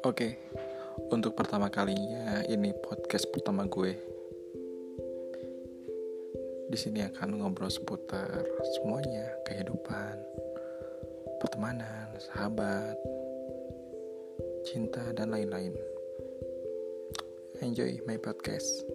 Oke, untuk pertama kalinya ini podcast pertama gue. Di sini akan ngobrol seputar semuanya, kehidupan, pertemanan, sahabat, cinta dan lain-lain. Enjoy my podcast.